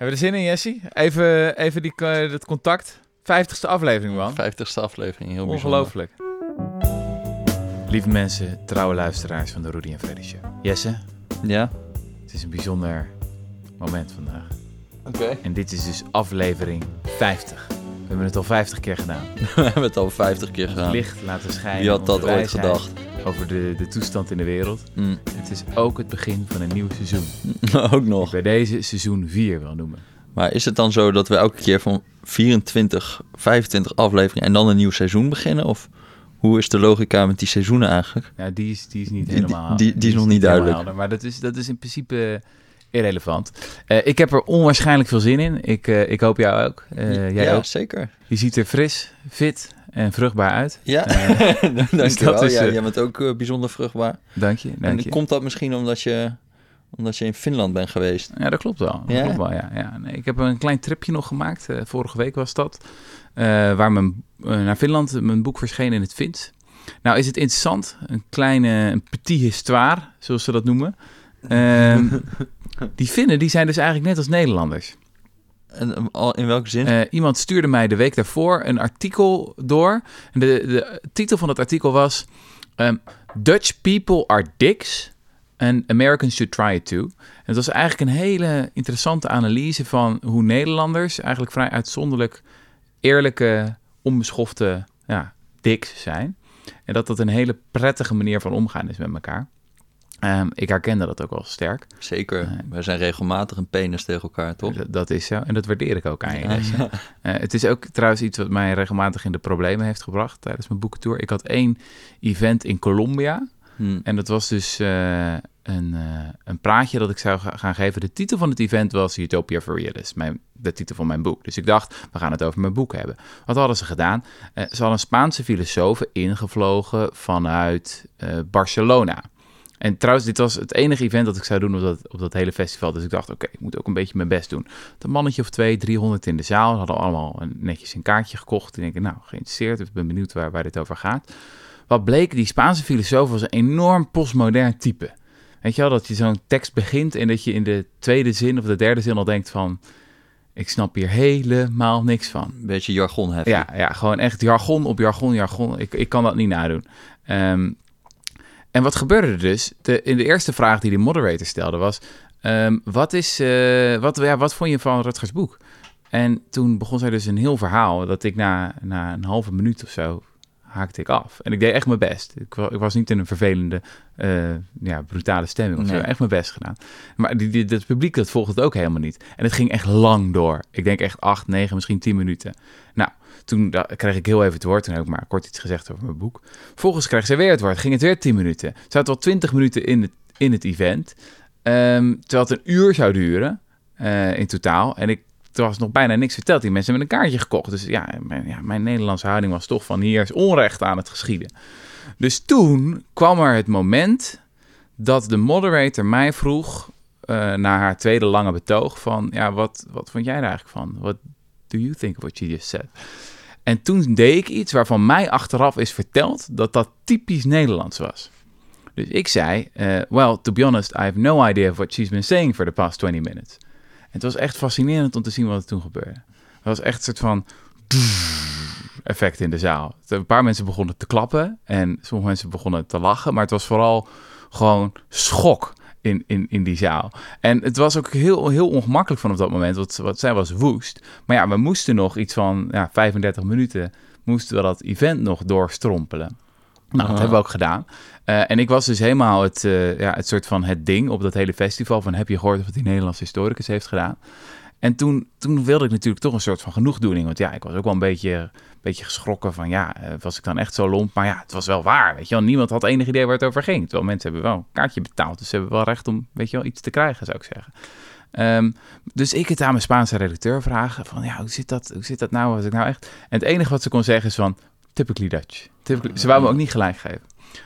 Hebben we er zin in, Jessie? Even, even die, eh, dat contact. 50ste aflevering, man. 50ste aflevering, heel Ongelooflijk. Lieve mensen, trouwe luisteraars van de Rudy en Freddy Show. Jesse, Ja? het is een bijzonder moment vandaag. Oké. En dit is dus aflevering 50. We hebben het al 50 keer gedaan. We hebben het al 50 keer gedaan. Licht laten schijnen. Wie had dat ooit gedacht? Over de, de toestand in de wereld. Mm. Het is ook het begin van een nieuw seizoen. Ook nog. bij deze seizoen 4 wil noemen. Maar is het dan zo dat we elke keer van 24, 25 afleveringen en dan een nieuw seizoen beginnen? Of hoe is de logica met die seizoenen eigenlijk? Ja, die is, die is niet Die- helemaal... die- die is nog niet duidelijk. maar dat is, dat is in principe irrelevant. Eh, ik heb er onwaarschijnlijk veel zin in. Ik, eh, ik hoop jou ook. Eh, jij ja, ook. zeker. Je ziet er fris, fit en vruchtbaar uit. Ja, Eh, dankjewel. dat is, ja, eh, jij bent ook eh, bijzonder vruchtbaar. Dank je, dank en je. komt dat misschien omdat je, omdat je in Finland bent geweest? Ja, dat klopt wel. Dat Ja? klopt wel ja, ja. Nee, ik heb een klein tripje nog gemaakt. vorige week was dat. waar mijn, naar Finland mijn boek verscheen in het Fins. Nou is het interessant. Een kleine een petit histoire, zoals ze dat noemen. Ehm, die Finnen die zijn dus eigenlijk net als Nederlanders. Al- in welke zin? Eh, iemand stuurde mij de week daarvoor een artikel door. De, de titel van het artikel was... ehm, Dutch people are dicks and Americans should try it too. En het was eigenlijk een hele interessante analyse van hoe Nederlanders... eigenlijk vrij uitzonderlijk eerlijke, onbeschofte ja, dicks zijn. En dat dat een hele prettige manier van omgaan is met elkaar. Ehm, ik herkende dat ook wel sterk. Zeker. nee. Wij zijn regelmatig een penis tegen elkaar, toch? Dat, is zo. En dat waardeer ik ook aan je. Ja. Eh, het is ook trouwens iets wat mij regelmatig in de problemen heeft gebracht tijdens mijn boekentour. Ik had één event in Colombia. Hm. En dat was dus eh, een, eh, een praatje dat ik zou ga- gaan geven. De titel van het event was Utopia for Realists, mijn, de titel van mijn boek. Dus ik dacht, we gaan het over mijn boek hebben. Wat hadden ze gedaan? Eh, ze hadden een Spaanse filosoof ingevlogen vanuit eh, Barcelona. En trouwens, dit was het enige event dat ik zou doen op dat, op dat hele festival. Dus ik dacht, oké, ik moet ook een beetje mijn best doen. Een mannetje of twee, 300 in de zaal. Hadden allemaal een, netjes een kaartje gekocht. En ik denk, nou, geïnteresseerd. Ik ben benieuwd waar, waar dit over gaat. Wat bleek, die Spaanse filosoof was een enorm postmodern type. Weet je wel, dat je zo'n tekst begint en dat je in de tweede zin of de derde zin al denkt van... Ik snap hier helemaal niks van. Een beetje jargon heffen. Ja, ja, gewoon echt jargon op jargon, jargon. Ik, ik kan dat niet nadoen. Ehm, en wat gebeurde er dus? De, in de eerste vraag die de moderator stelde was... ehm, wat, is, eh, wat, ja, wat vond je van Rutgers boek? En toen begon zij dus een heel verhaal... dat ik na, na een halve minuut of zo haakte ik af. En ik deed echt mijn best. Ik, ik was niet in een vervelende, eh, ja, brutale stemming. Of zo. Nee. Echt mijn best gedaan. Maar die, die, dat publiek dat volgde het ook helemaal niet. En het ging echt lang door. Ik denk echt acht, negen, misschien tien minuten. Nou, toen kreeg ik heel even het woord. Toen heb ik maar kort iets gezegd over mijn boek. Vervolgens kreeg ze weer het woord. Ging het weer tien minuten. Ze had al twintig minuten in het, in het event. Ehm, terwijl het een uur zou duren eh, in totaal. En ik er was nog bijna niks verteld. Die mensen hebben een kaartje gekocht. Dus ja mijn, ja, mijn Nederlandse houding was toch van hier is onrecht aan het geschieden. Dus toen kwam er het moment dat de moderator mij vroeg eh na haar tweede lange betoog van ja, wat, wat vond jij er eigenlijk van? What do you think of what she just said? En toen deed ik iets waarvan mij achteraf is verteld dat dat typisch Nederlands was. Dus ik zei, eh, well, to be honest, I have no idea what she's been saying for the past 20 minutes. En het was echt fascinerend om te zien wat er toen gebeurde. Het was echt een soort van effect in de zaal. Een paar mensen begonnen te klappen en sommige mensen begonnen te lachen, maar het was vooral gewoon schok in, in, in die zaal. En het was ook heel, heel ongemakkelijk van op dat moment, want wat zij was woest. Maar ja, we moesten nog iets van ja, 35 minuten, moesten we dat event nog doorstrompelen. Nou, dat hebben we ook gedaan. Eh, en ik was dus helemaal het, eh, ja, het soort van het ding op dat hele festival van heb je gehoord wat die Nederlandse historicus heeft gedaan? En toen, toen wilde ik natuurlijk toch een soort van genoegdoening. Want ja, ik was ook wel een beetje, beetje geschrokken van ja, eh, was ik dan echt zo lomp? Maar ja, het was wel waar, weet je wel. Niemand had enig idee waar het over ging. Terwijl mensen hebben wel een kaartje betaald. Dus ze hebben wel recht om, weet je wel, iets te krijgen, zou ik zeggen. Ehm, dus ik het aan mijn Spaanse redacteur vragen van ja, hoe zit dat, hoe zit dat nou? Was ik nou echt? En het enige wat ze kon zeggen is van typically Dutch. Typically, ze wou me ook niet gelijk geven.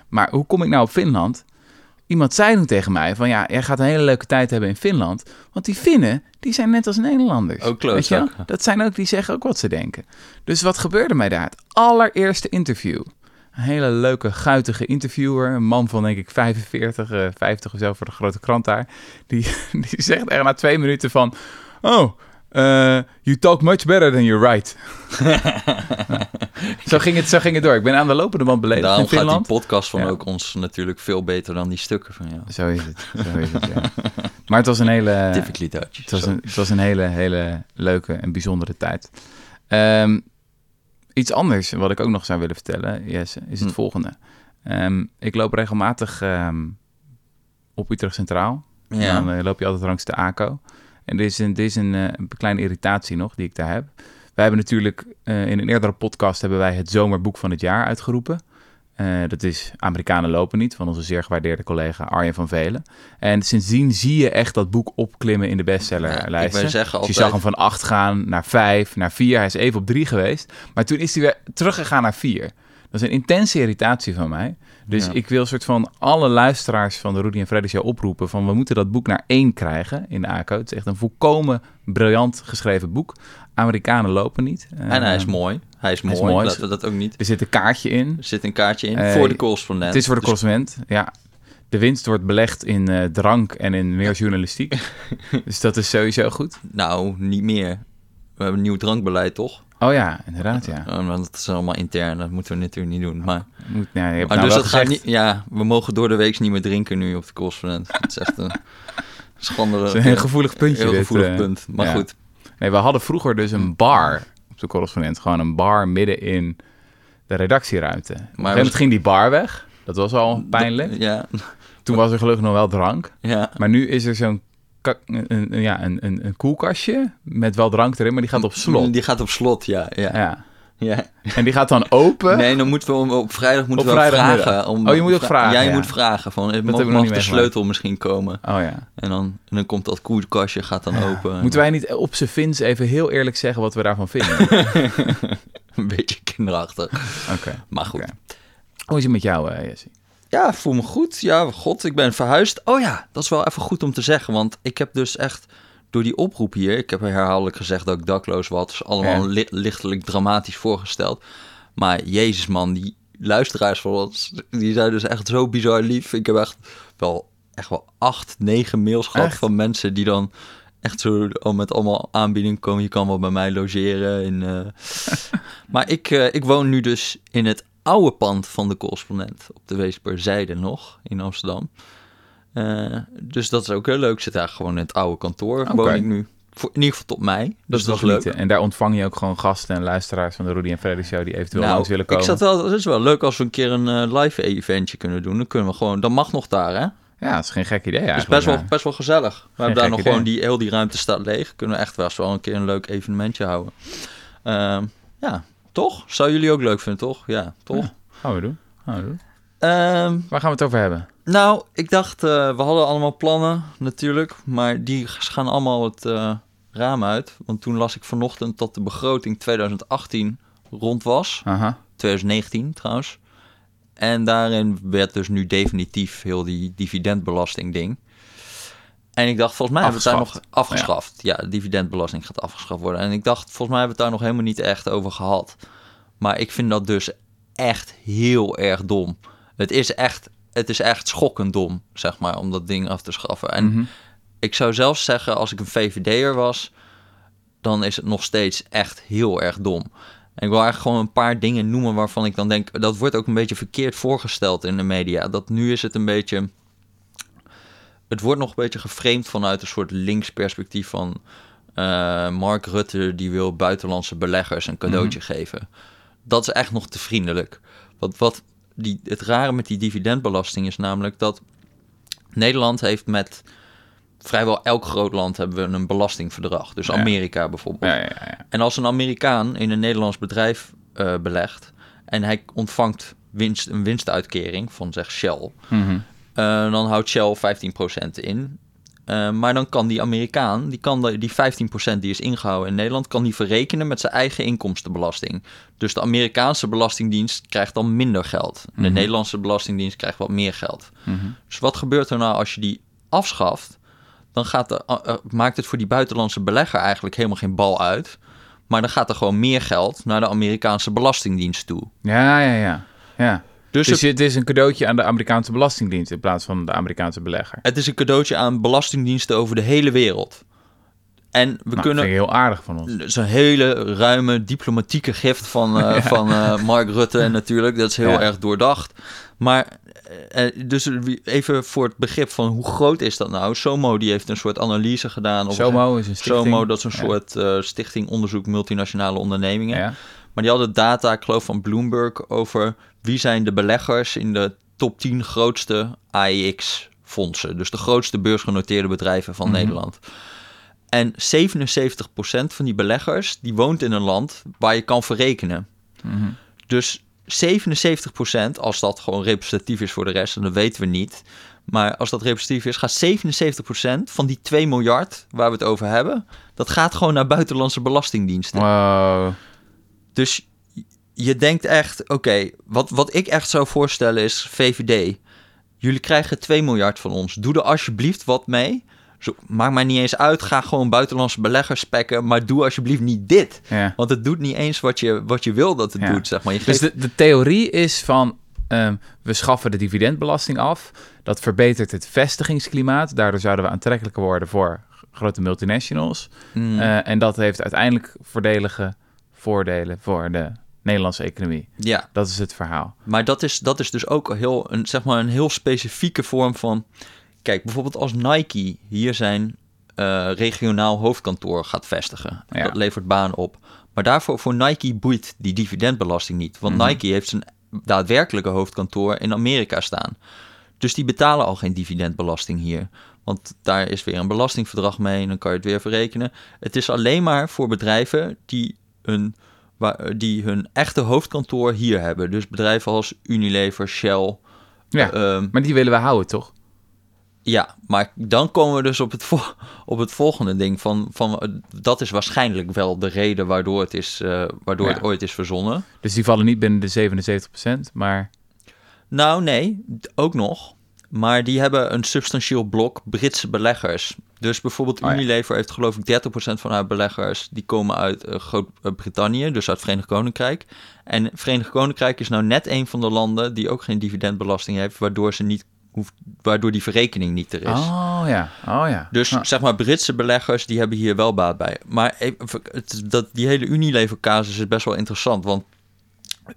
Maar hoe kom ik nou op Finland? Iemand zei toen tegen mij van ja, jij gaat een hele leuke tijd hebben in Finland. Want die Finnen, die zijn net als Nederlanders. Ook Weet je wel? Dat zijn ook, die zeggen ook wat ze denken. Dus wat gebeurde mij daar? Het allereerste interview. Een hele leuke, guitige interviewer. Een man van denk ik 45, eh, 50 of zo voor de grote krant daar. Die, die zegt echt na twee minuten van... Oh, eh, you talk much better than you write. zo, ging het, zo ging het door. Ik ben aan de lopende band beledigd Daarom in gaat die podcast van Ja. ook ons natuurlijk veel beter dan die stukken van jou. Zo is het. Zo is het ja. Maar het was een hele... Typically Dutch. Het was, een, het was een hele, hele leuke en bijzondere tijd. Ehm, iets anders wat ik ook nog zou willen vertellen, Jesse, is het Hm. volgende. Ehm, ik loop regelmatig ehm, op Utrecht Centraal. Ja. Dan eh, loop je altijd langs de ACO. En dit is, een, dit is een, eh, een kleine irritatie nog die ik daar heb. Wij hebben natuurlijk eh, in een eerdere podcast hebben wij het zomerboek van het jaar uitgeroepen. Eh, dat is Amerikanen lopen niet, van onze zeer gewaardeerde collega Arjen van Velen. En sindsdien zie je echt dat boek opklimmen in de Ja, bestsellerlijsten. wil zeggen Dus je zag hem van 8 gaan naar 5, naar 4. Hij is even op 3 geweest. Maar toen is hij weer teruggegaan naar 4. Dat is een intense irritatie van mij. Dus Ja. ik wil soort van alle luisteraars van de Rudy en Freddy Show oproepen... van we moeten dat boek naar 1 krijgen in de ACO. Het is echt een volkomen briljant geschreven boek. Amerikanen lopen niet. En hij is Eh, mooi. Hij is mooi. mooi. Laten we dat ook niet. Er zit een kaartje in. Er zit een kaartje in Eh, voor de correspondent. Het is voor de Dus- consument, ja. De winst wordt belegd in eh, drank en in meer journalistiek. dus dat is sowieso goed. Nou, niet meer. We hebben een nieuw drankbeleid, toch? Oh ja, inderdaad, ja. Uh, want dat is allemaal intern. Dat moeten we natuurlijk niet doen. Maar, Moet, ja, je hebt maar nou dus dat gaat gezegd, niet... Ja, we mogen door de week niet meer drinken nu op de correspondent. Het is echt een schandelijk... Het is een heel gevoelig puntje. heel dit, gevoelig eh. punt. Maar ja. goed. Nee, we hadden vroeger dus een bar op de correspondent. Gewoon een bar midden in de redactieruimte. Op een gegeven moment was- ging die bar weg. Dat was al pijnlijk. Ja, Toen was er gelukkig nog wel drank. ja. Maar nu is er zo'n een, ja, een, een, een koelkastje met wel drank erin, maar die gaat op slot. Die gaat op slot, ja. ja. Ja. ja. En die gaat dan open. Nee, dan moeten we om- op vrijdag moeten Op we vragen. Om, Oh, je moet ook vragen, Ja, ja. moet vragen. Van, mag, mag niet de sleutel misschien komen? Oh ja. En dan, en dan komt dat koelkastje, gaat dan open. Moeten wij niet op z'n vins even heel eerlijk zeggen wat we daarvan vinden? Oké. Een beetje kinderachtig. Maar goed. Oké. Hoe is het met jou, eh, Jesse? Ja, voel me goed. Ja, god, ik ben verhuisd. Oh ja, dat is wel even goed om te zeggen. Want ik heb dus echt door die oproep hier... Ik heb herhaaldelijk gezegd dat ik dakloos was. Is allemaal li- lichtelijk dramatisch voorgesteld. Maar jezus man, die luisteraars van ons... die zijn dus echt zo bizar lief. Ik heb echt wel, echt wel acht, negen mails gehad Echt? van mensen... die dan echt zo al met allemaal aanbiedingen komen. Je kan wel bij mij logeren. In, eh. maar ik, eh, ik woon nu dus in het oude pand van de correspondent op de Weesperzijde nog in Amsterdam. Eh, dus dat is ook heel leuk. Ik zit eigenlijk gewoon in het oude kantoor. Oké. Woon ik nu. Voor, in ieder geval tot mij. Dus dat, is wel leuk. genieten. En daar ontvang je ook gewoon gasten en luisteraars van de Rudy en Freddy Show die eventueel langs willen komen. Nou, ik zat wel, het is wel leuk als we een keer een eh, live eventje kunnen doen. Dan kunnen we gewoon, dat mag nog daar, hè? Ja, dat is geen gek idee Het is best wel, ja. best wel gezellig. We hebben daar nog gewoon, die, heel die ruimte staat leeg. Kunnen we echt best wel een keer een leuk evenementje houden. Ehm, ja, toch? Zou jullie ook leuk vinden, toch? Ja, toch? Ja. Gaan we doen. Gaan we doen. Ehm, Waar gaan we het over hebben? Nou, ik dacht, eh, we hadden allemaal plannen natuurlijk, maar die gaan allemaal het eh, raam uit. Want toen las ik vanochtend dat de begroting 2018 rond was. Aha. 2019 trouwens. En daarin werd dus nu definitief heel die dividendbelasting ding. En ik dacht, volgens mij hebben we het daar nog Afgeschaft. Ja, de dividendbelasting gaat afgeschaft worden. En ik dacht, volgens mij hebben we het daar nog helemaal niet echt over gehad. Maar ik vind dat dus echt heel erg dom. Het is echt, het is echt schokkend dom, zeg maar, om dat ding af te schaffen. En Mhm. ik zou zelfs zeggen, als ik een VVD'er was, dan is het nog steeds echt heel erg dom. En ik wil eigenlijk gewoon een paar dingen noemen waarvan ik dan denk, dat wordt ook een beetje verkeerd voorgesteld in de media. Dat nu is het een beetje, het wordt nog een beetje geframed vanuit een soort links perspectief van eh, Mark Rutte die wil buitenlandse beleggers een cadeautje geven. Dat is echt nog te vriendelijk. Want wat die, het rare met die dividendbelasting is namelijk dat Nederland heeft met vrijwel elk groot land hebben we een belastingverdrag. Dus Ja. Amerika bijvoorbeeld. Ja, ja. En als een Amerikaan in een Nederlands bedrijf eh, belegt en hij ontvangt winst, een winstuitkering van zeg Shell, Mhm. Eh, dan houdt Shell 15% in. Eh, maar dan kan die Amerikaan, die kan de, die 15% die is ingehouden in Nederland, kan die verrekenen met zijn eigen inkomstenbelasting. Dus de Amerikaanse belastingdienst krijgt dan minder geld. De Mhm. Nederlandse belastingdienst krijgt wat meer geld. Mhm. Dus wat gebeurt er nou als je die afschaft? Dan gaat de, eh, maakt het voor die buitenlandse belegger eigenlijk helemaal geen bal uit. Maar dan gaat er gewoon meer geld naar de Amerikaanse belastingdienst toe. Ja, ja, ja. ja. Dus, Dus het, het is een cadeautje aan de Amerikaanse Belastingdienst in plaats van de Amerikaanse belegger. het is een cadeautje aan belastingdiensten over de hele wereld. En we Nou, kunnen... vind ik heel aardig van ons. Dat is een hele ruime diplomatieke gift van, eh, van eh, Mark Rutte en natuurlijk. Dat is heel Ja. erg doordacht. Maar eh, dus even voor het begrip van hoe groot is dat nou? SOMO die heeft een soort analyse gedaan. Of SOMO is een stichting. SOMO, dat is een Ja. soort stichting onderzoek multinationale ondernemingen. Ja. Maar die hadden data, ik geloof van Bloomberg, over wie zijn de beleggers in de top 10 grootste AEX-fondsen. Dus de grootste beursgenoteerde bedrijven van Mhm. Nederland. En 77% van die beleggers, die woont in een land waar je kan verrekenen. Mhm. Dus 77%, als dat gewoon representatief is voor de rest, en dat weten we niet. Maar als dat representatief is, gaat 77% van die 2 miljard waar we het over hebben, dat gaat gewoon naar buitenlandse belastingdiensten. Wow. Dus je denkt echt, oké, wat, wat ik echt zou voorstellen is VVD. Jullie krijgen 2 miljard van ons. Doe er alsjeblieft wat mee. Zo, maakt mij niet eens uit. Ga gewoon buitenlandse beleggers spekken. Maar doe alsjeblieft niet dit. Ja. Want het doet niet eens wat je, wat je wil dat het Ja. doet, zeg maar. Je Dus de, de theorie is van ehm, we schaffen de dividendbelasting af. Dat verbetert het vestigingsklimaat. Daardoor zouden we aantrekkelijker worden voor grote multinationals. Mm, Eh, en dat heeft uiteindelijk voordelige voordelen voor de Nederlandse economie. ja, Dat is het verhaal. maar dat is, dat is dus ook heel, een, zeg maar een heel specifieke vorm van... Kijk, bijvoorbeeld als Nike hier zijn eh, regionaal hoofdkantoor gaat vestigen. Ja. Dat levert banen op. Maar daarvoor voor Nike boeit die dividendbelasting niet. Want Mhm. Nike heeft zijn daadwerkelijke hoofdkantoor in Amerika staan. Dus die betalen al geen dividendbelasting hier. Want daar is weer een belastingverdrag mee en dan kan je het weer verrekenen. Het is alleen maar voor bedrijven die waar, die hun echte hoofdkantoor hier hebben. Dus bedrijven als Unilever, Shell. Ja, ehm, maar die willen we houden, toch? ja, maar dan komen we dus op het, op het volgende ding. Van, van, eh, dat is waarschijnlijk wel de reden waardoor het, is, eh, waardoor Ja. het ooit is verzonnen. Dus die vallen niet binnen de 77%, maar Nou, nee, ook nog. Maar die hebben een substantieel blok Britse beleggers. Dus bijvoorbeeld Oh ja. Unilever heeft geloof ik 30% van haar beleggers... die komen uit eh, Groot-Brittannië, dus uit Verenigd Koninkrijk. En Verenigd Koninkrijk is nou net een van de landen... die ook geen dividendbelasting heeft... waardoor, ze niet hoeft, waardoor die verrekening niet er is. Oh ja, oh ja. Dus zeg maar, Britse beleggers die hebben hier wel baat bij. Maar het, dat, die hele Unilever-casus is best wel interessant. Want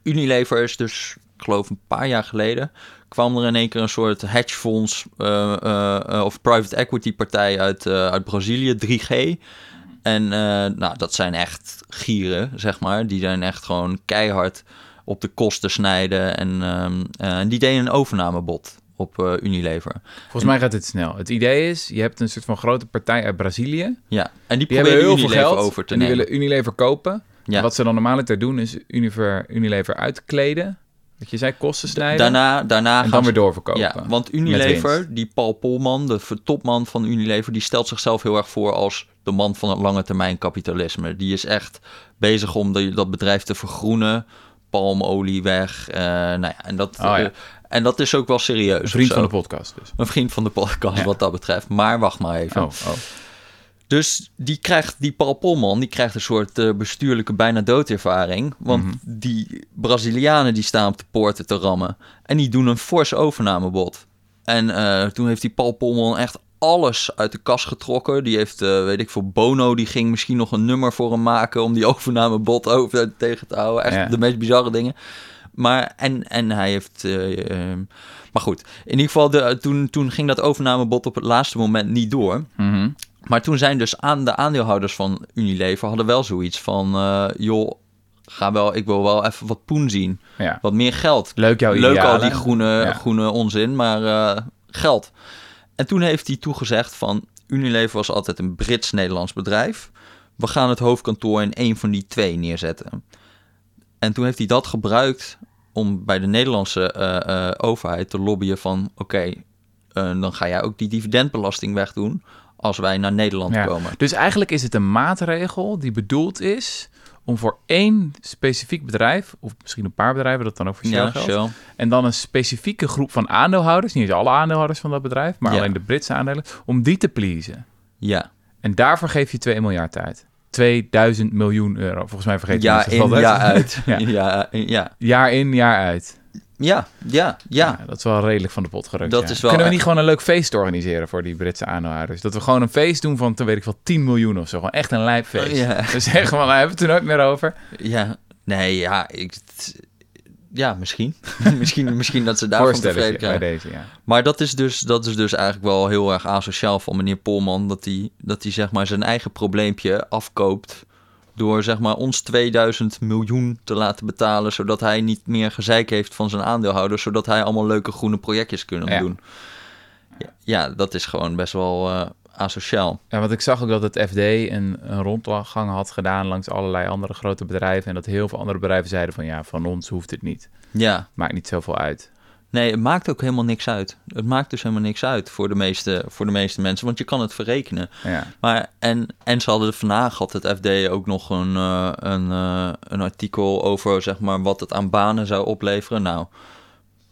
Unilever is dus, ik geloof een paar jaar geleden... kwam er in één keer een soort hedgefonds eh, eh, eh, of private equity partij uit, uit Brazilië, 3G. En nou, dat zijn echt gieren, zeg maar. Die zijn echt gewoon keihard op de kosten snijden. En, ehm, eh, en die deden een overnamebod op Unilever. Volgens mij gaat het snel. Het idee is, je hebt een soort van grote partij uit Brazilië. Ja, en die, Die proberen heel veel Unilever geld over te en die nemen. willen Unilever kopen. Ja. Wat ze dan normaliter doen is Unilever, Unilever uitkleden. Wat je zei, kosten snijden. Daarna, daarna en gaan dan ze- weer doorverkopen. Ja, want Unilever, die Paul Polman, de topman van Unilever, die stelt zichzelf heel erg voor als de man van het lange termijn kapitalisme. Die is echt bezig om de- dat bedrijf te vergroenen, palmolie weg. eh, nou ja, en, dat, Oh ja. eh, en dat is ook wel serieus. Een vriend van de podcast dus. Een vriend van de podcast Ja. wat dat betreft. Maar wacht maar even. Oh, oh. Dus die krijgt, die Paul Polman, die krijgt een soort eh, bestuurlijke bijna doodervaring. Want Mhm. die Brazilianen die staan op de poorten te rammen. En die doen een fors overnamebod. En eh, toen heeft die Paul Polman echt alles uit de kas getrokken. Die heeft, eh, weet ik veel, Bono, die ging misschien nog een nummer voor hem maken... om die overnamebod over tegen te houden. Echt Ja. de meest bizarre dingen. Maar, en, en hij heeft... eh, ehm, maar goed, in ieder geval, de, toen, toen ging dat overnamebod op het laatste moment niet door... Mhm. Maar toen zijn dus aan de aandeelhouders van Unilever hadden wel zoiets van, eh, joh, ga wel, ik wil wel even wat poen zien, Ja. wat meer geld. Leuk jouw Leuk al die groene, Ja. groene onzin, maar eh, geld. En toen heeft hij toegezegd van, Unilever was altijd een Brits-Nederlands bedrijf. We gaan het hoofdkantoor in één van die twee neerzetten. En toen heeft hij dat gebruikt om bij de Nederlandse eh, overheid te lobbyen van, oké, dan ga jij ook die dividendbelasting wegdoen als wij naar Nederland Ja. komen. Dus eigenlijk is het een maatregel die bedoeld is om voor één specifiek bedrijf, of misschien een paar bedrijven, dat dan ook voor Shell Ja, geldt, Shell. en dan een specifieke groep van aandeelhouders, niet alle aandeelhouders van dat bedrijf, maar Ja. alleen de Britse aandelen, om die te pleasen. Ja, En daarvoor geef je 2 miljard uit. 2000 miljoen euro. Volgens mij vergeet je niet in, jaar uit. Ja. ja. Ja, ja. Jaar in, jaar uit. Ja, ja, ja. Ja, dat is wel redelijk van de pot gerukt. Dat ja. is wel Kunnen we niet gewoon een leuk feest organiseren voor die Britse aanhouders? Dat we gewoon een feest doen van, te weet ik wel, 10 miljoen of zo. Gewoon echt een lijpfeest. Oh, ja. We zeggen van, we hebben het er nooit meer over. Ja, nee, ja, ik, ja, misschien. misschien. Misschien dat ze daarvan tevreden Voorstelletje bij krijgen. deze, ja. Maar dat is, dus, dat is dus eigenlijk wel heel erg asociaal van meneer Polman. Dat hij, dat hij zeg maar zijn eigen probleempje afkoopt. Door zeg maar ons 2000 miljoen te laten betalen. Zodat hij niet meer gezeik heeft van zijn aandeelhouders. Zodat hij allemaal leuke groene projectjes kunnen Ja. doen. Ja, ja, dat is gewoon best wel eh, asociaal. Ja, want ik zag ook dat het FD een, een rondgang had gedaan langs allerlei andere grote bedrijven. En dat heel veel andere bedrijven zeiden van, ja, van ons hoeft het niet. Ja, Maakt niet zoveel uit. Nee, het maakt ook helemaal niks uit. Het maakt dus helemaal niks uit voor de meeste, voor de meeste mensen, want je kan het verrekenen. Ja, Maar, en, en ze hadden vandaag, had het FD ook nog een, eh, een, eh, een artikel over zeg maar, wat het aan banen zou opleveren. Nou,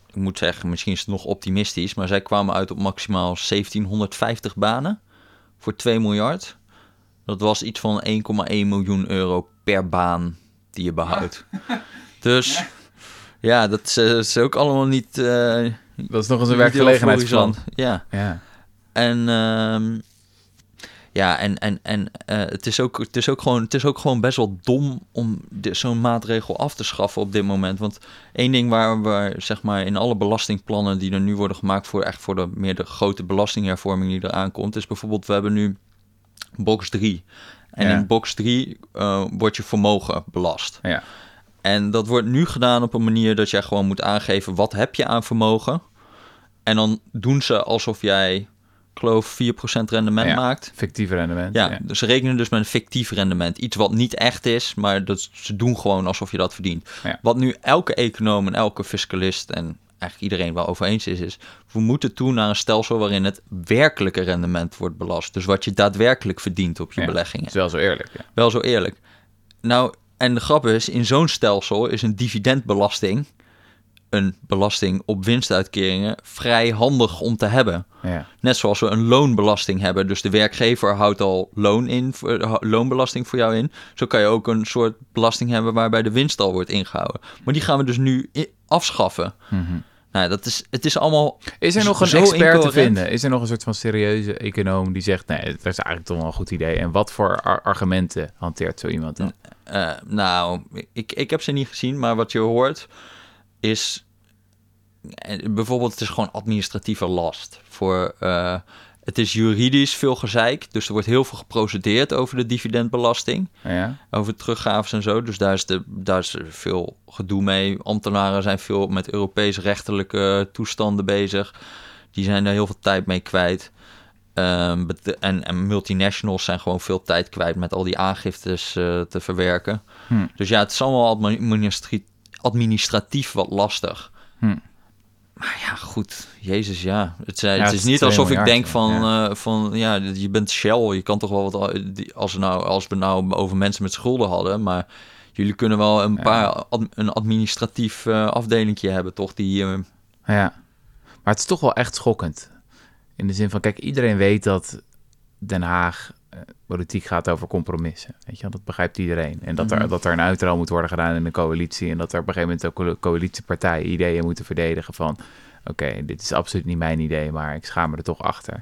ik moet zeggen, misschien is het nog optimistisch, maar zij kwamen uit op maximaal 1750 banen voor 2 miljard. Dat was iets van 1,1 miljoen euro per baan die je behoudt. Dus ja, dat is, eh, is ook allemaal niet. eh dat is nog eens een werkgelegenheidsplan. Ja. Ja, En ehm, ja, en, en, en eh, het, is ook, het, is ook gewoon, het is ook gewoon best wel dom om zo'n maatregel af te schaffen op dit moment. Want één ding waar we zeg maar in alle belastingplannen die er nu worden gemaakt voor echt voor de meer de grote belastinghervorming die eraan komt, is bijvoorbeeld we hebben nu box 3. En Ja. in box 3 eh, wordt je vermogen belast. ja. En dat wordt nu gedaan op een manier dat jij gewoon moet aangeven wat heb je aan vermogen. En dan doen ze alsof jij, ik geloof, 4% rendement Ja. maakt. fictief rendement. Ja, dus ze rekenen dus met een fictief rendement. Iets wat niet echt is, maar dat, ze doen gewoon alsof je dat verdient. Ja. Wat nu elke econoom en elke fiscalist en eigenlijk iedereen wel over eens is, is... we moeten toe naar een stelsel waarin het werkelijke rendement wordt belast. Dus wat je daadwerkelijk verdient op je Ja, beleggingen. Is wel zo eerlijk. Ja. Wel zo eerlijk. Nou, en de grap is, in zo'n stelsel is een dividendbelasting, een belasting op winstuitkeringen, vrij handig om te hebben. Ja. Net zoals we een loonbelasting hebben. Dus de werkgever houdt al loon in, ha- loonbelasting voor jou in. Zo kan je ook een soort belasting hebben waarbij de winst al wordt ingehouden. Maar die gaan we dus nu afschaffen. Mhm. Nou, dat is, het is allemaal... Is er nog een expert te vinden? Is er nog een soort van serieuze econoom die zegt... nee, dat is eigenlijk toch wel een goed idee. En wat voor ar- argumenten hanteert zo iemand dan? Eh, nou, ik, ik heb ze niet gezien, maar wat je hoort is eh, bijvoorbeeld het is gewoon administratieve last voor. eh, het is juridisch veel gezeik, dus er wordt heel veel geprocedeerd over de dividendbelasting, Ja? over teruggaves en zo. Dus daar is, de, daar is veel gedoe mee. Ambtenaren zijn veel met Europees rechtelijke toestanden bezig. Die zijn daar heel veel tijd mee kwijt. Bet- en, en multinationals zijn gewoon veel tijd kwijt met al die aangiftes eh, te verwerken. Hm. Dus ja, het is allemaal administratief wat lastig. Hm. Maar ja, goed. Jezus, ja. Het, eh, Ja, het is niet 2 alsof ik denk van, ja. eh, van, ja, je bent Shell. Je kan toch wel wat, die- als we nou, als we nou over mensen met schulden hadden, maar jullie kunnen wel een Ja. paar, een administratief eh afdelingje hebben, toch? Die, eh, Ja. Maar het is toch wel echt schokkend. In de zin van, kijk, iedereen weet dat Den Haag eh, politiek gaat over compromissen. Weet je, dat begrijpt iedereen. En dat, er, Mhm. dat er een uitruil moet worden gedaan in de coalitie. En dat er op een gegeven moment ook co- coalitiepartijen ideeën moeten verdedigen van... oké, dit is absoluut niet mijn idee, maar ik schaam me er toch achter.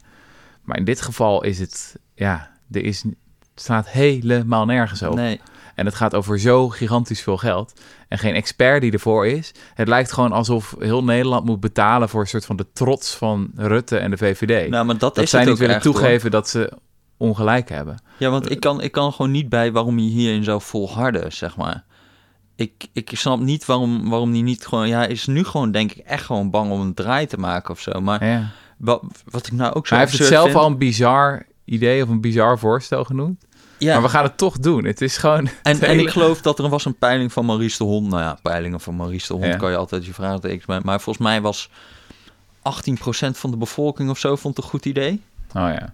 Maar in dit geval is het, ja, er is, het staat helemaal nergens op. nee. En het gaat over zo gigantisch veel geld. En geen expert die ervoor is. Het lijkt gewoon alsof heel Nederland moet betalen voor een soort van de trots van Rutte en de VVD. Nou, maar dat, dat is zij het niet ook willen hoor. toegeven dat ze ongelijk hebben. Ja, want ik kan, ik kan gewoon niet bij waarom je hierin zou volharden, zeg maar. Ik, ik snap niet waarom, waarom die niet gewoon... Ja, is nu gewoon, denk ik, echt gewoon bang om een draai te maken of zo. Maar Ja. wat, wat ik nou ook zo Hij heeft het zelf vind- al een bizar idee of een bizar voorstel genoemd. Ja, Maar we gaan het toch doen. Het is gewoon... en, en ik geloof dat er was een peiling van Maurice de Hond. Nou ja, peilingen van Maurice de Hond Ja. kan je altijd je bij. Maar volgens mij was 18% van de bevolking of zo vond het een goed idee. Oh ja.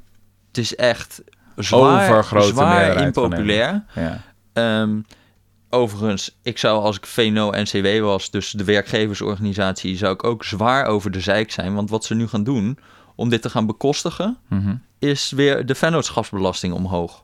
Het is echt zwaar, zwaar impopulair. ja. Ehm, overigens, ik zou als ik VNO-NCW was, dus de werkgeversorganisatie, zou ik ook zwaar over de zeik zijn. Want wat ze nu gaan doen om dit te gaan bekostigen, Mhm. is weer de vennootschapsbelasting omhoog.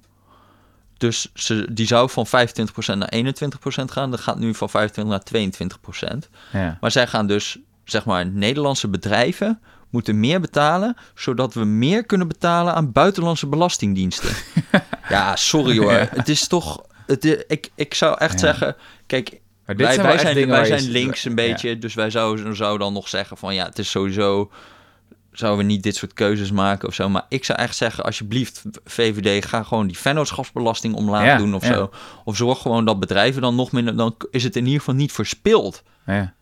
Dus ze, die zou van 25% naar 21% gaan. Dat gaat nu van 25 naar 22%. Ja. Maar zij gaan dus, zeg maar, Nederlandse bedrijven moeten meer betalen, zodat we meer kunnen betalen aan buitenlandse belastingdiensten. ja, sorry hoor. Ja. Het is toch. Het, i- ik, ik zou echt Ja. zeggen, kijk, Maar dit wij, zijn wij zijn, wij zijn links een Ja. beetje, dus wij zouden zou dan nog zeggen van ja, het is sowieso. Zouden we niet dit soort keuzes maken of zo. Maar ik zou echt zeggen, alsjeblieft, VVD, ga gewoon die vennootschapsbelasting omlaag Ja, doen of ja. zo. Of zorg gewoon dat bedrijven dan nog minder. Dan is het in ieder geval niet verspild. Ja.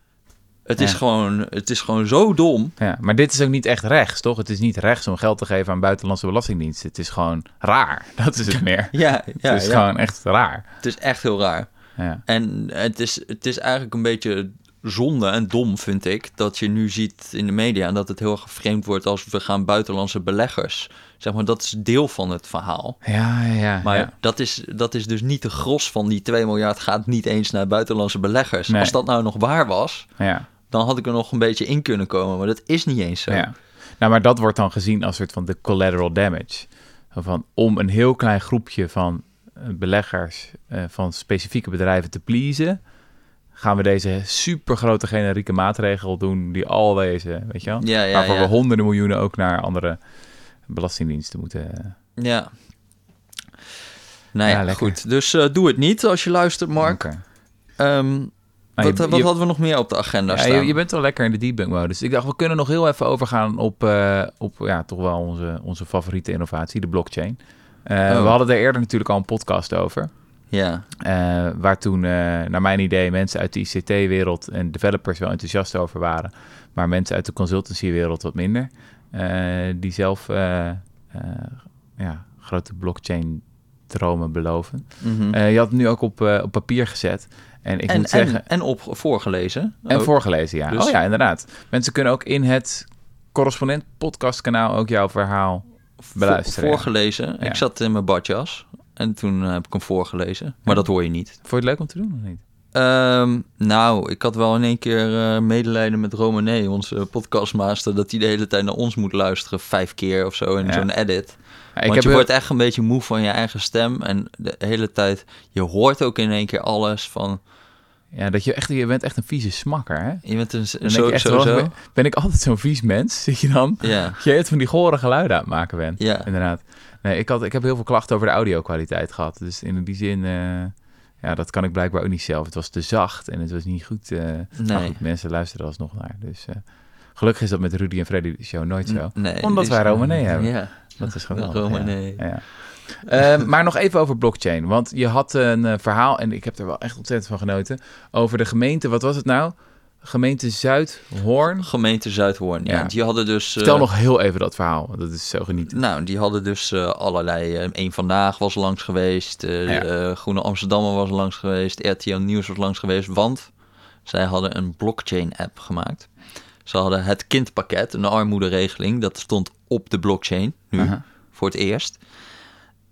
Het, is, gewoon, het is gewoon zo dom. Ja, maar dit is ook niet echt rechts, toch? Het is niet rechts om geld te geven aan buitenlandse belastingdiensten. Het is gewoon raar. Dat is het meer. Ja, ja, het is ja. gewoon echt raar. het is echt heel raar. Ja. En het is, het is eigenlijk een beetje zonde en dom, vind ik, dat je nu ziet in de media dat het heel erg geframed wordt als we gaan buitenlandse beleggers. Zeg maar, dat is deel van het verhaal. Ja, ja, ja. Maar ja. dat, is, dat is dus niet de gros van die 2 miljard gaat niet eens naar buitenlandse beleggers. Nee. Als dat nou nog waar was, ja. Dan had ik er nog een beetje in kunnen komen. Maar dat is niet eens zo. Ja. Nou, maar dat wordt dan gezien als soort van de collateral damage. Van, om een heel klein groepje van eh, beleggers eh, van specifieke bedrijven te pleasen, gaan we deze supergrote generieke maatregel doen die al wezen, weet je wel? Ja, ja, Waarvoor ja. we honderden miljoenen ook naar andere belastingdiensten moeten. Ja. Nou ja, goed. Dus eh, doe het niet als je luistert, Mark. Oké. Ehm, Nou, wat je- wat je- hadden we nog meer op de agenda Ja, staan? je, je bent wel lekker in de debug modus. Ik dacht, we kunnen nog heel even overgaan op, eh, op ja, toch wel onze, onze favoriete innovatie, de blockchain. Eh, Oh. We hadden er eerder natuurlijk al een podcast over. Ja, eh, waar toen, eh, naar mijn idee, mensen uit de ICT-wereld en developers wel enthousiast over waren. Maar mensen uit de consultancy-wereld wat minder. eh, die zelf eh, eh, ja, grote blockchain-dromen beloven. mhm. Eh, je had het nu ook op, eh, op papier gezet. En ik en, moet zeggen... en, en op voorgelezen. En ook. voorgelezen, ja. Dus- Oh ja, inderdaad. Mensen kunnen ook in het correspondent podcastkanaal ook jouw verhaal beluisteren. Vo- voorgelezen. Ja. Ik zat in mijn badjas en toen eh, heb ik hem voorgelezen. Maar dat hoor je niet. Vond je het leuk om te doen of niet? Ehm, nou, ik had wel in één keer eh, medelijden met Romané, onze podcastmaster, dat hij de hele tijd naar ons moet luisteren, vijf keer of zo in Ja. zo'n edit. Ja, Want heb je heel- wordt echt een beetje moe van je eigen stem en de hele tijd, je hoort ook in één keer alles van, ja, dat je echt, je bent echt een vieze smakker, hè? je bent een, denk zo, je echt sowieso. wel, ben, ben ik altijd zo'n vies mens? Zit je dan? Ja, Dat je het van die gore geluiden aan het maken bent. ja. Inderdaad. Nee, ik, had, ik heb heel veel klachten over de audio-kwaliteit gehad. Dus in die zin, eh, ja, dat kan ik blijkbaar ook niet zelf. Het was te zacht en het was niet goed. Maar Nee. goed, mensen luisteren alsnog naar. Dus eh, gelukkig is dat met Rudy en Freddy de show nooit zo. Nee, Omdat wij Romané hebben. Ja, Dat is geweldig. Romané. Ja. Ja. Ehm, maar nog even over blockchain. Want je had een eh, verhaal, en ik heb er wel echt ontzettend van genoten, over de gemeente, wat was het nou? Gemeente Zuidhoorn. Gemeente Zuidhoorn, ja. Ja. Die hadden dus... Vertel eh, nog heel even dat verhaal, dat is zo genieten. Nou, die hadden dus eh, allerlei... eh Eén Vandaag was langs geweest. eh, Ja. eh, Groene Amsterdammer was langs geweest. RTL Nieuws was langs geweest. Want zij hadden een blockchain-app gemaakt. Ze hadden het kindpakket, een armoederegeling. Dat stond op de blockchain nu, voor het eerst.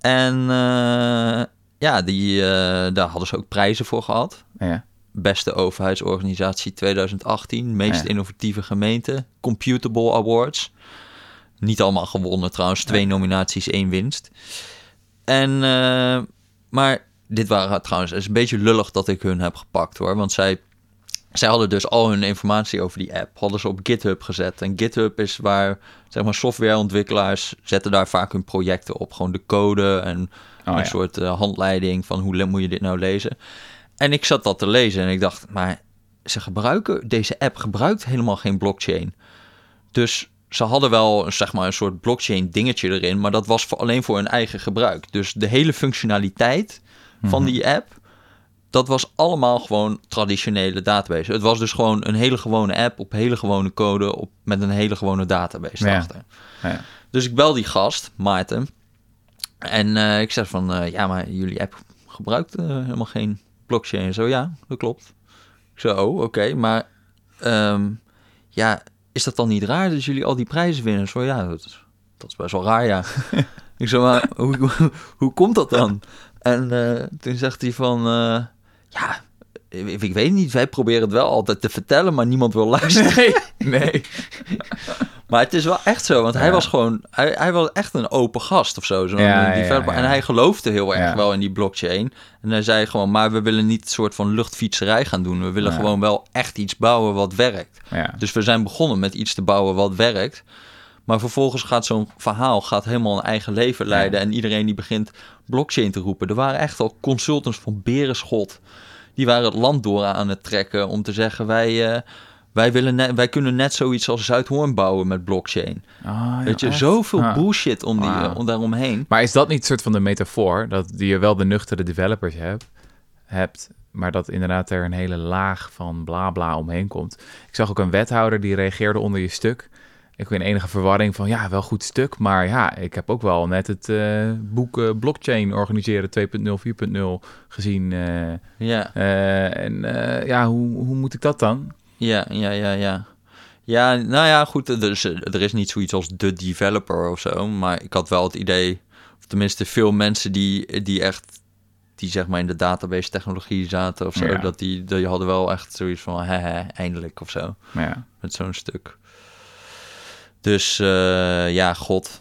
En eh, ja, die, eh, daar hadden ze ook prijzen voor gehad. Ja. Beste overheidsorganisatie 2018. Meest Ja. innovatieve gemeente. Computable Awards. Niet allemaal gewonnen trouwens. Twee nominaties, één winst. En, eh, maar dit waren trouwens... Het is een beetje lullig dat ik hun heb gepakt hoor. Want zij, zij hadden dus al hun informatie over die app... hadden ze op GitHub gezet. En GitHub is waar zeg maar, softwareontwikkelaars... zetten daar vaak hun projecten op. Gewoon de code en Oh, een ja. soort eh, handleiding van hoe moet je dit nou lezen. En ik zat dat te lezen en ik dacht, maar ze gebruiken, deze app gebruikt helemaal geen blockchain. Dus ze hadden wel zeg maar een soort blockchain dingetje erin, maar dat was voor, alleen voor hun eigen gebruik. Dus de hele functionaliteit van Mhm. die app, dat was allemaal gewoon traditionele database. Het was dus gewoon een hele gewone app op hele gewone code op, met een hele gewone database Ja. erachter. Ja. Dus ik bel die gast, Maarten. En eh, ik zeg van, eh, ja, maar jullie app gebruikt eh, helemaal geen blockchain. Zo, ja, dat klopt. Ik zo, oh, oké, maar ehm, ja, is dat dan niet raar dat jullie al die prijzen winnen? Zo, ja, dat is, dat is best wel raar, ja. ik zo, maar hoe, hoe, hoe komt dat dan? En toen zegt hij van, ja, ik, ik weet niet, wij proberen het wel altijd te vertellen, maar niemand wil luisteren. Nee, nee. Maar het is wel echt zo, want hij was gewoon, hij, hij was echt een open gast of zo. Zo'n Ja, ja, developer. ja. En hij geloofde heel erg wel in die blockchain. En hij zei gewoon, maar we willen niet een soort van luchtfietserij gaan doen. We willen gewoon wel echt iets bouwen wat werkt. Dus we zijn begonnen met iets te bouwen wat werkt. Maar vervolgens gaat zo'n verhaal gaat helemaal een eigen leven leiden. En iedereen die begint blockchain te roepen. Er waren echt al consultants van Berenschot. Die waren het land door aan het trekken om te zeggen... wij, eh, wij, willen net, wij kunnen net zoiets als Zuidhoorn bouwen met blockchain. Oh, joh, Weet je, echt? zoveel Ah. bullshit om, die, eh, om daaromheen. Maar is dat niet een soort van de metafoor? Dat je wel de nuchtere developers hebt, hebt, maar dat inderdaad er een hele laag van bla bla omheen komt. Ik zag ook een wethouder die reageerde onder je stuk. Ik in enige verwarring van, ja, wel goed stuk, maar ja, ik heb ook wel net het eh, boek eh, Blockchain organiseren 2.0, 4.0 gezien. eh, Ja, en ja, hoe, hoe moet ik dat dan? ja, ja, ja, ja. Ja, nou ja, goed, er is, er is niet zoiets als de developer of zo. Maar ik had wel het idee, of tenminste veel mensen die, die echt, die zeg maar in de database technologie zaten of zo, Ja. dat die, die hadden wel echt zoiets van, hè, eindelijk of zo, ja, met zo'n stuk. Dus eh, ja, god.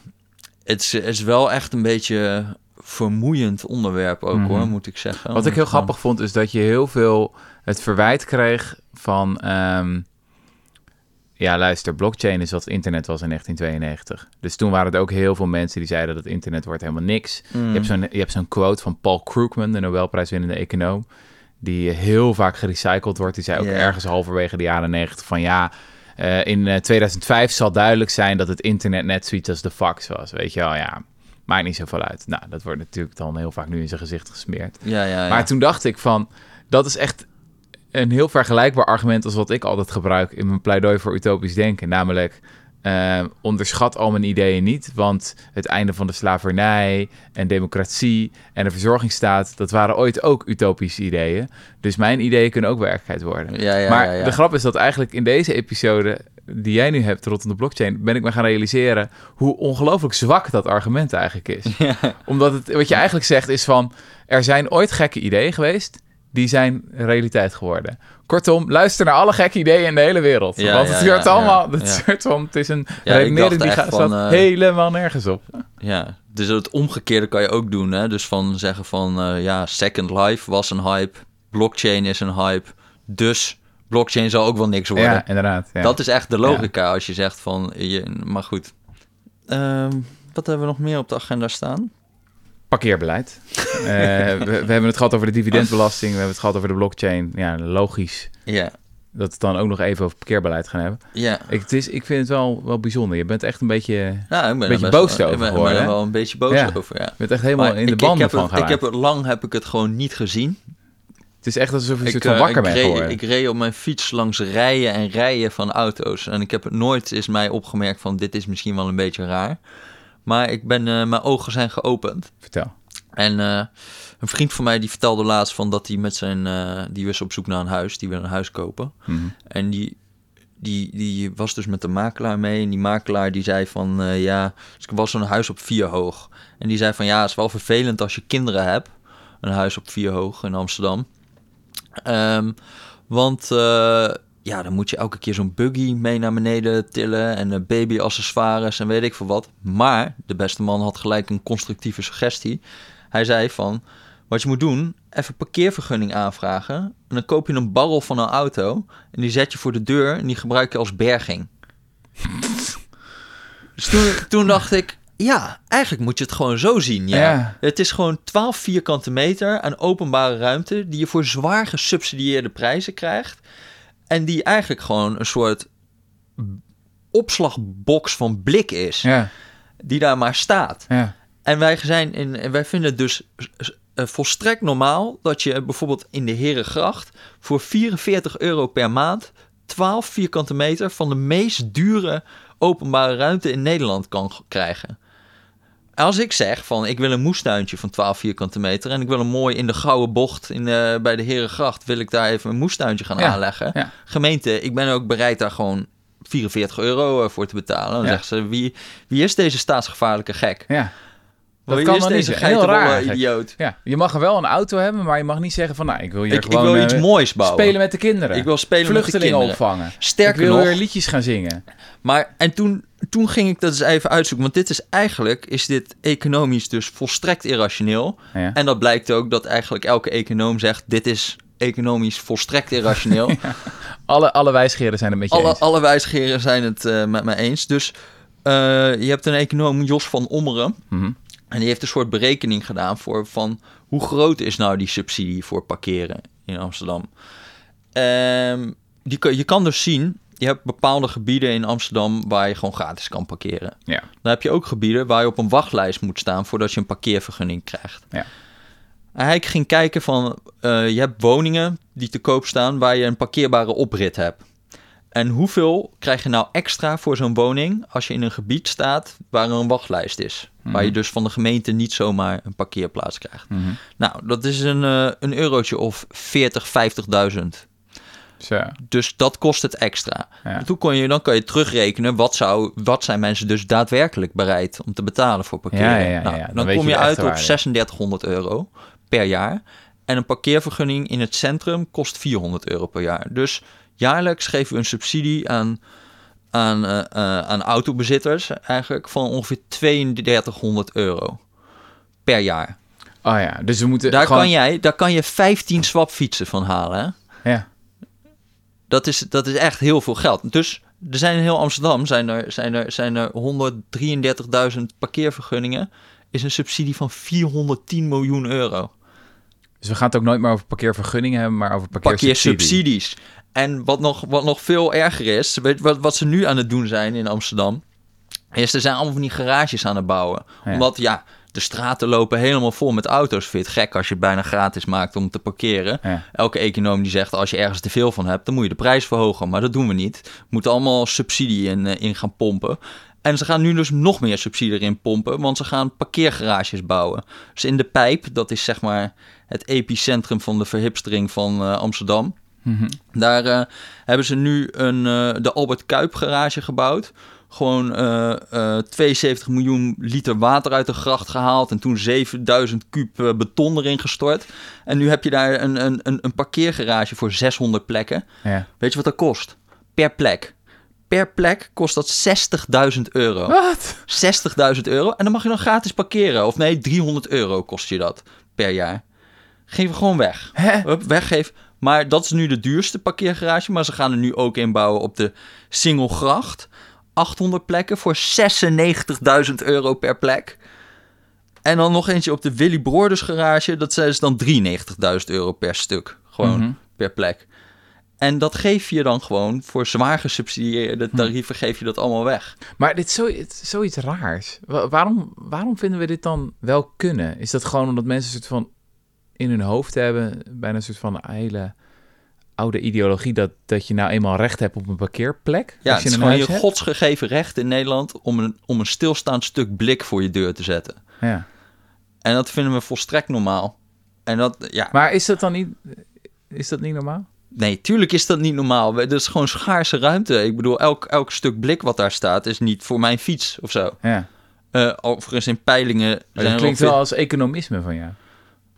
Het is, wel echt een beetje vermoeiend onderwerp ook Mhm. hoor, moet ik zeggen. Wat ik heel grappig vond, is dat je heel veel het verwijt kreeg van... ehm, ja, luister, blockchain is wat internet was in 1992. Dus toen waren er ook heel veel mensen die zeiden dat internet wordt helemaal niks. Mm. Je hebt zo'n je hebt zo'n quote van Paul Krugman, de Nobelprijswinnende econoom... die heel vaak gerecycled wordt. Die zei ook ergens halverwege de jaren 90 van... ja, eh, in eh, 2005 zal duidelijk zijn dat het internet net zoiets als de fax was. Weet je wel, ja, maakt niet zoveel uit. Nou, dat wordt natuurlijk dan heel vaak nu in zijn gezicht gesmeerd. Ja, ja, ja. Maar toen dacht ik van, dat is echt een heel vergelijkbaar argument als wat ik altijd gebruik in mijn pleidooi voor utopisch denken. Namelijk, eh, onderschat al mijn ideeën niet, want het einde van de slavernij en democratie en de verzorgingsstaat, dat waren ooit ook utopische ideeën. Dus mijn ideeën kunnen ook werkelijkheid worden. ja, ja, maar ja. de grap is dat eigenlijk in deze episode die jij nu hebt rondom de blockchain, ben ik me gaan realiseren hoe ongelooflijk zwak dat argument eigenlijk is. Omdat het, wat je eigenlijk zegt is van, er zijn ooit gekke ideeën geweest, die zijn realiteit geworden. Kortom, luister naar alle gekke ideeën in de hele wereld. Ja, Want het ja, allemaal, het, soort van, het is een redenering die gaat, van, eh, helemaal nergens op. Ja, dus het omgekeerde kan je ook doen. Hè? Dus van zeggen van eh, ja, Second Life was een hype, blockchain is een hype, dus blockchain zal ook wel niks worden. Ja, inderdaad. Dat is echt de logica als je zegt van, je, maar goed. Ehm, wat hebben we nog meer op de agenda staan? Parkeerbeleid. Eh, we, we hebben het gehad over de dividendbelasting, we hebben het gehad over de blockchain. Ja, logisch Ja, dat we het dan ook nog even over parkeerbeleid gaan hebben. ja. Ik, het is, ik vind het wel, wel bijzonder. Je bent echt een beetje, je Nou, ik ben Beetje boos wel, over ik ben, er wel een beetje boos Ja. over, ja. bent echt helemaal Maar in de banden ik heb van het, ik heb het lang heb ik het gewoon niet gezien. Het is echt alsof je soort Ik, van eh, wakker ik bent reed, geworden. ik reed op mijn fiets langs rijen en rijen van auto's. En ik heb het nooit is mij opgemerkt van dit is misschien wel een beetje raar. Maar ik ben, eh, mijn ogen zijn geopend. Vertel. En eh, een vriend van mij die vertelde laatst van dat hij met zijn, eh, die was op zoek naar een huis, die wil een huis kopen. Mhm. En die, die, die was dus met de makelaar mee. En die makelaar die zei van ja, dus ik was zo'n huis op vier hoog. En die zei van ja, het is wel vervelend als je kinderen hebt. Een huis op vier hoog in Amsterdam. Ehm, want ja, dan moet je elke keer zo'n buggy mee naar beneden tillen. En een babyaccessoires en weet ik veel wat. Maar de beste man had gelijk een constructieve suggestie. Hij zei van, wat je moet doen, even parkeervergunning aanvragen. En dan koop je een barrel van een auto. En die zet je voor de deur en die gebruik je als berging. dus toen, toen dacht ik, ja, eigenlijk moet je het gewoon zo zien. Ja. Ja. Het is gewoon 12 vierkante meter aan openbare ruimte... die je voor zwaar gesubsidieerde prijzen krijgt. En die eigenlijk gewoon een soort opslagbox van blik is. Ja, Die daar maar staat. ja. En wij, zijn in, en wij vinden het dus eh, volstrekt normaal dat je bijvoorbeeld in de Herengracht voor 44 euro per maand 12 vierkante meter van de meest dure openbare ruimte in Nederland kan krijgen. Als ik zeg van ik wil een moestuintje van 12 vierkante meter en ik wil een mooi in de gouden bocht in, eh, bij de Herengracht, wil ik daar even een moestuintje gaan Ja, aanleggen. ja. Gemeente, ik ben ook bereid daar gewoon 44 euro eh, voor te betalen. Dan Ja. zeggen ze, wie, wie is deze staatsgevaarlijke gek? ja. Dat kan dan niet. Heel raar idioot? Ja, je mag er wel een auto hebben, maar je mag niet zeggen van, nou, ik wil hier Ik, ik gewoon wil eh, iets moois bouwen. spelen met de kinderen. Ik wil spelen met de Vluchtelingen kinderen. opvangen. Sterker ik wil nog, weer liedjes gaan zingen. Maar en toen, toen ging ik dat eens even uitzoeken. Want dit is eigenlijk, is dit economisch dus volstrekt irrationeel. Ja. En dat blijkt ook dat eigenlijk elke econoom zegt, dit is economisch volstrekt irrationeel. Alle, alle wijsgeren zijn het met je alle, eens. alle wijsgeren zijn het eh, met me eens. Dus eh, je hebt een econoom, Jos van Ommeren. Mhm. En die heeft een soort berekening gedaan voor van hoe groot is nou die subsidie voor parkeren in Amsterdam. Ehm, die, je kan dus zien, je hebt bepaalde gebieden in Amsterdam waar je gewoon gratis kan parkeren. Ja. Dan heb je ook gebieden waar je op een wachtlijst moet staan voordat je een parkeervergunning krijgt. Ja. Hij ging kijken van, eh, je hebt woningen die te koop staan waar je een parkeerbare oprit hebt. En hoeveel krijg je nou extra voor zo'n woning als je in een gebied staat waar er een wachtlijst is? Waar je dus van de gemeente niet zomaar een parkeerplaats krijgt. Mhm. Nou, dat is een, eh, een eurotje of 40, 50.000. Zo. Dus dat kost het extra. Ja. Toen kon je, dan kan je terugrekenen wat, zou, wat zijn mensen dus daadwerkelijk bereid om te betalen voor parkeren. Ja, ja, ja, Nou, ja. Dan dan kom je je uit op waarde. 3600 euro per jaar. En een parkeervergunning in het centrum kost 400 euro per jaar. Dus jaarlijks geven we een subsidie aan, aan, eh, eh, aan autobezitters eigenlijk van ongeveer 3200 euro per jaar. Oh ja, dus we moeten Daar, gewoon... kan jij, daar kan je 15 swapfietsen van halen. Hè? Ja. Dat is, dat is echt heel veel geld. Dus er zijn in heel Amsterdam zijn er, zijn er, zijn er 133.000 parkeervergunningen. Is een subsidie van 410 miljoen euro. Dus we gaan het ook nooit meer over parkeervergunningen hebben, maar over parkeersubsidie. Parkeersubsidies. En wat nog, wat nog veel erger is, weet, wat, wat ze nu aan het doen zijn in Amsterdam, is er zijn allemaal van die garages aan het bouwen. Ja. Omdat ja, de straten lopen helemaal vol met auto's. Vind het gek als je het bijna gratis maakt om te parkeren? Ja. Elke econoom die zegt als je ergens te veel van hebt, dan moet je de prijs verhogen. Maar dat doen we niet. We moeten allemaal subsidie in, eh, in gaan pompen. En ze gaan nu dus nog meer subsidie erin pompen, want ze gaan parkeergarages bouwen. Dus in de pijp, dat is zeg maar het epicentrum van de verhipstering van eh, Amsterdam. Mhm. Daar eh, hebben ze nu een, eh, de Albert Kuip garage gebouwd. Gewoon eh, eh, 72 miljoen liter water uit de gracht gehaald. En toen 7000 kuub beton erin gestort. En nu heb je daar een, een, een, een parkeergarage voor 600 plekken. Ja. Weet je wat dat kost? Per plek. Per plek kost dat 60.000 euro. Wat? 60.000 euro. En dan mag je dan gratis parkeren. Of nee, 300 euro kost je dat per jaar. Geef hem gewoon weg. Hè? Hup, weggeef. Maar dat is nu de duurste parkeergarage. Maar ze gaan er nu ook inbouwen op de Singelgracht. 800 plekken voor 96.000 euro per plek. En dan nog eentje op de Willy Broerders garage. Dat is dan 93.000 euro per stuk. Gewoon Mhm. per plek. En dat geef je dan gewoon voor zwaar gesubsidieerde Hm. tarieven geef je dat allemaal weg. Maar dit is zo, zoiets raars. Wa- waarom, waarom vinden we dit dan wel kunnen? Is dat gewoon omdat mensen een soort van in hun hoofd hebben, bijna een soort van hele oude ideologie, dat, dat je nou eenmaal recht hebt op een parkeerplek? Ja, als het is een gewoon je hebt? godsgegeven recht in Nederland om een, om een stilstaand stuk blik voor je deur te zetten. Ja. En dat vinden we volstrekt normaal. En dat, ja, Maar is dat dan niet, is dat niet normaal? Nee, tuurlijk is dat niet normaal. Dat is gewoon schaarse ruimte. Ik bedoel, elk, elk stuk blik wat daar staat is niet voor mijn fiets of zo. Ja. Eh, overigens in peilingen Maar dat klinkt wel als economisme van jou.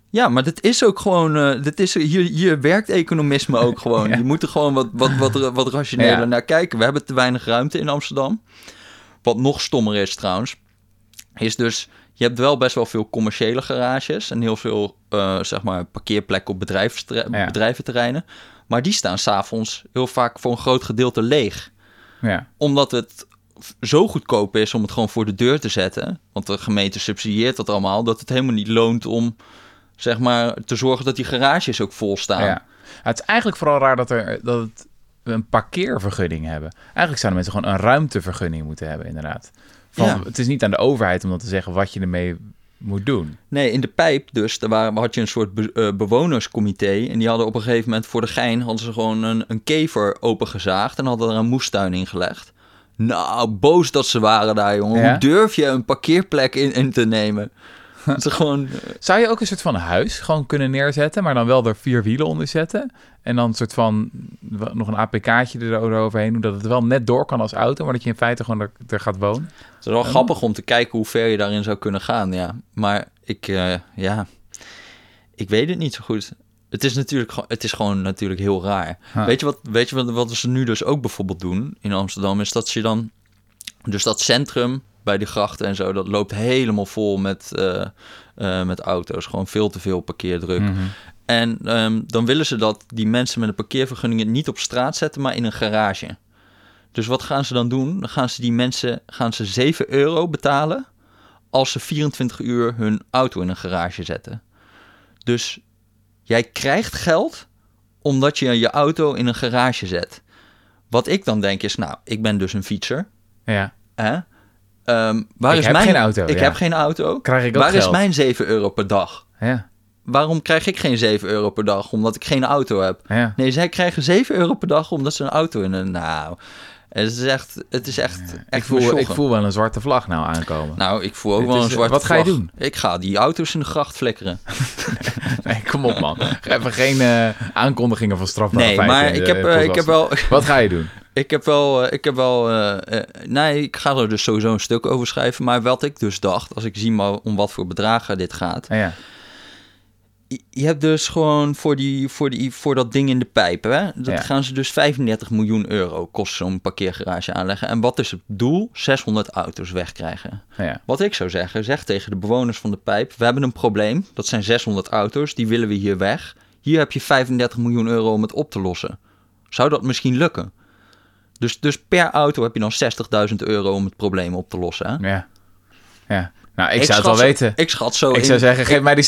Ja, maar dit is ook gewoon... eh dit is, hier, hier werkt economisme ook gewoon. Ja. Je moet er gewoon wat, wat, wat, wat rationeler Ja. naar kijken. We hebben te weinig ruimte in Amsterdam. Wat nog stommer is trouwens, is dus... Je hebt wel best wel veel commerciële garages... en heel veel, eh, zeg maar, parkeerplekken op bedrijventerreinen. Maar die staan s'avonds heel vaak voor een groot gedeelte leeg Ja. omdat het zo goedkoop is om het gewoon voor de deur te zetten. Want de gemeente subsidieert dat allemaal. Dat het helemaal niet loont om zeg maar te zorgen dat die garages ook vol staan. Ja. Het is eigenlijk vooral raar dat, er, dat het, we een parkeervergunning hebben. Eigenlijk zouden mensen gewoon een ruimtevergunning moeten hebben, inderdaad. Van, Ja. Het is niet aan de overheid om dan te zeggen wat je ermee moet doen. Nee, in de pijp dus, daar waren, had je een soort be- eh, bewonerscomité. En die hadden op een gegeven moment voor de gein... hadden ze gewoon een, een kever opengezaagd... en hadden er een moestuin in gelegd. Nou, boos dat ze waren daar, jongen. Ja? Hoe durf je een parkeerplek in, in te nemen? Het is gewoon... Zou je ook een soort van huis gewoon kunnen neerzetten, maar dan wel er vier wielen onder zetten? En dan een soort van nog een APK'tje eroverheen doen, dat het wel net door kan als auto, maar dat je in feite gewoon er, er gaat wonen? Het is wel grappig om te kijken hoe ver je daarin zou kunnen gaan, ja. Maar ik, eh, ja, ik weet het niet zo goed. Het is natuurlijk gewoon, het is gewoon natuurlijk heel raar. Weet je wat, weet je wat, wat ze nu dus ook bijvoorbeeld doen in Amsterdam, is dat ze dan, dus dat centrum bij de grachten en zo, dat loopt helemaal vol met, eh, eh, met auto's. Gewoon veel te veel parkeerdruk. Mhm. En ehm, dan willen ze dat die mensen met een parkeervergunning niet op straat zetten, maar in een garage. Dus wat gaan ze dan doen? Dan gaan ze die mensen gaan ze 7 euro betalen als ze 24 uur hun auto in een garage zetten. Dus jij krijgt geld omdat je je auto in een garage zet. Wat ik dan denk is, nou, ik ben dus een fietser. Ja, Hè? Ehm, waar Ik is heb mijn geen auto, Ik ja. heb geen auto. krijg ik ook Waar is mijn 7 euro per dag? Ja, Waarom krijg ik geen 7 euro per dag? Omdat ik geen auto heb. ja. Nee, zij krijgen 7 euro per dag omdat ze een auto in een... Nou, het is echt... Het is echt, echt Ik voel, ik besjoggen. voel wel een zwarte vlag nou aankomen. Nou, ik voel ook wel is, een eh, zwarte wat ga je vlag. doen? Ik ga die auto's in de gracht flikkeren. Nee, kom op man. Even geen eh, aankondigingen van strafbare Nee, maar ik heb, eh, ik heb wel... Wat ga je doen? Ik heb wel, eh, ik heb wel, eh, eh, nee, ik ga er dus sowieso een stuk over schrijven. Maar wat ik dus dacht, als ik zie maar om wat voor bedragen dit gaat. Ah, ja. Je- Je hebt dus gewoon voor, die, voor, die, voor dat ding in de pijp, hè? Dat Ja. gaan ze dus 35 miljoen euro kost zo'n parkeergarage aanleggen. En wat is het doel? 600 auto's wegkrijgen. Ah, ja. Wat ik zou zeggen, zeg tegen de bewoners van de pijp: we hebben een probleem. Dat zijn 600 auto's, die willen we hier weg. Hier heb je 35 miljoen euro om het op te lossen. Zou dat misschien lukken? Dus, dus per auto heb je dan 60.000 euro om het probleem op te lossen. Hè? Ja. ja. Nou, ik, zou het wel zo- weten. Ik schat zo. Ik in- zou zeggen, geef mij die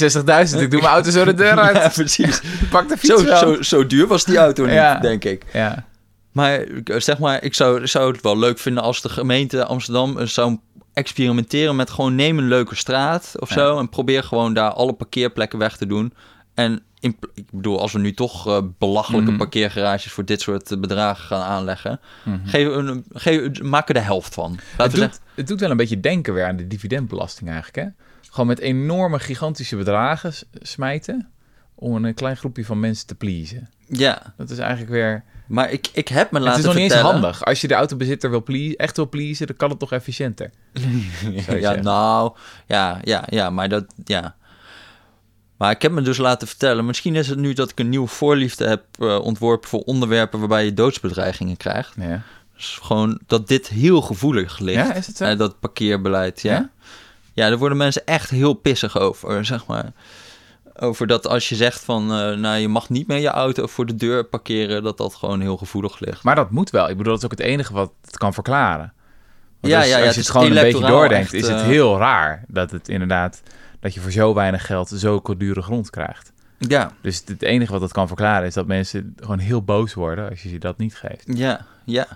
60.000. Ik doe mijn auto zo de deur uit. Ja, precies. Pak de fiets Zo, wel. zo, zo duur was die auto niet, Ja. denk ik. Ja. Maar zeg maar, ik zou, zou het wel leuk vinden als de gemeente Amsterdam eh, zou experimenteren met gewoon neem een leuke straat of Ja. zo en probeer gewoon daar alle parkeerplekken weg te doen. En in, ik bedoel, als we nu toch eh, belachelijke Mhm. parkeergarages voor dit soort eh, bedragen gaan aanleggen, Mhm. geef een, geef, maak er de helft van. Het we doet, het doet wel een beetje denken weer aan de dividendbelasting eigenlijk, hè? Gewoon met enorme, gigantische bedragen smijten om een klein groepje van mensen te pleasen. ja, Dat is eigenlijk weer... maar ik, ik heb me het laten is nog niet eens vertellen. handig. Als je de autobezitter wil pleasen, echt wil pleasen, dan kan het toch efficiënter. Ja, zeggen. nou, ja, ja, ja, maar dat, ja. Maar ik heb me dus laten vertellen, misschien is het nu dat ik een nieuwe voorliefde heb eh, ontworpen voor onderwerpen waarbij je doodsbedreigingen krijgt. Ja, Dus gewoon dat dit heel gevoelig ligt. ja is het zo? Eh, dat parkeerbeleid, ja. Ja? ja. daar worden mensen echt heel pissig over, zeg maar. Over dat als je zegt van, eh, nou, je mag niet meer je auto voor de deur parkeren, dat dat gewoon heel gevoelig ligt. Maar dat moet wel. Ik bedoel, dat is ook het enige wat het kan verklaren. Ja, als, ja, ja, als je het gewoon een beetje doordenkt, echt, is het eh, heel raar dat het inderdaad... dat je voor zo weinig geld zulke dure grond krijgt. Ja, Dus het enige wat dat kan verklaren is dat mensen gewoon heel boos worden als je ze dat niet geeft. ja, ja.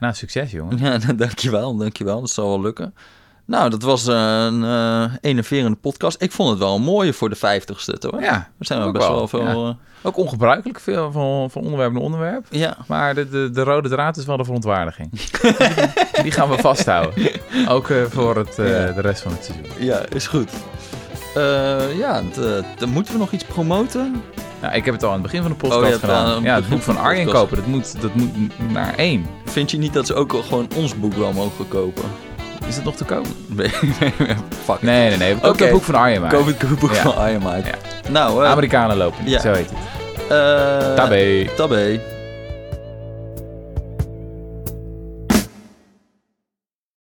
Nou, succes jongen. Ja, dankjewel, dankjewel. Dat zal wel lukken. Nou, dat was een eh enerverende podcast. Ik vond het wel een mooie voor de vijftigste, toch? Ja, We zijn wel ook best wel, wel veel... ja. eh, Ook ongebruikelijk veel van, van onderwerp naar onderwerp. Ja, Maar de, de, de rode draad is wel de verontwaardiging. die, gaan we vasthouden. Ook eh, voor het, eh, Ja. de rest van het seizoen. ja, is goed. Eh, ja, dan moeten we nog iets promoten. Nou, ik heb het al aan het begin van de Oh, podcast hebt gedaan. ja, het boek van Arjen kopen. Dat moet, dat moet naar één. Vind je niet dat ze ook gewoon ons boek wel mogen kopen? Is het nog te kopen? Nee, fuck. Nee, nee, nee. Koop Oké. het boek van Arjen maar. Koop het boek Ja. van Arjen Mike. Ja. Nou, eh Amerikanen lopen niet, ja. zo heet het. eh, Tabé. Tabé.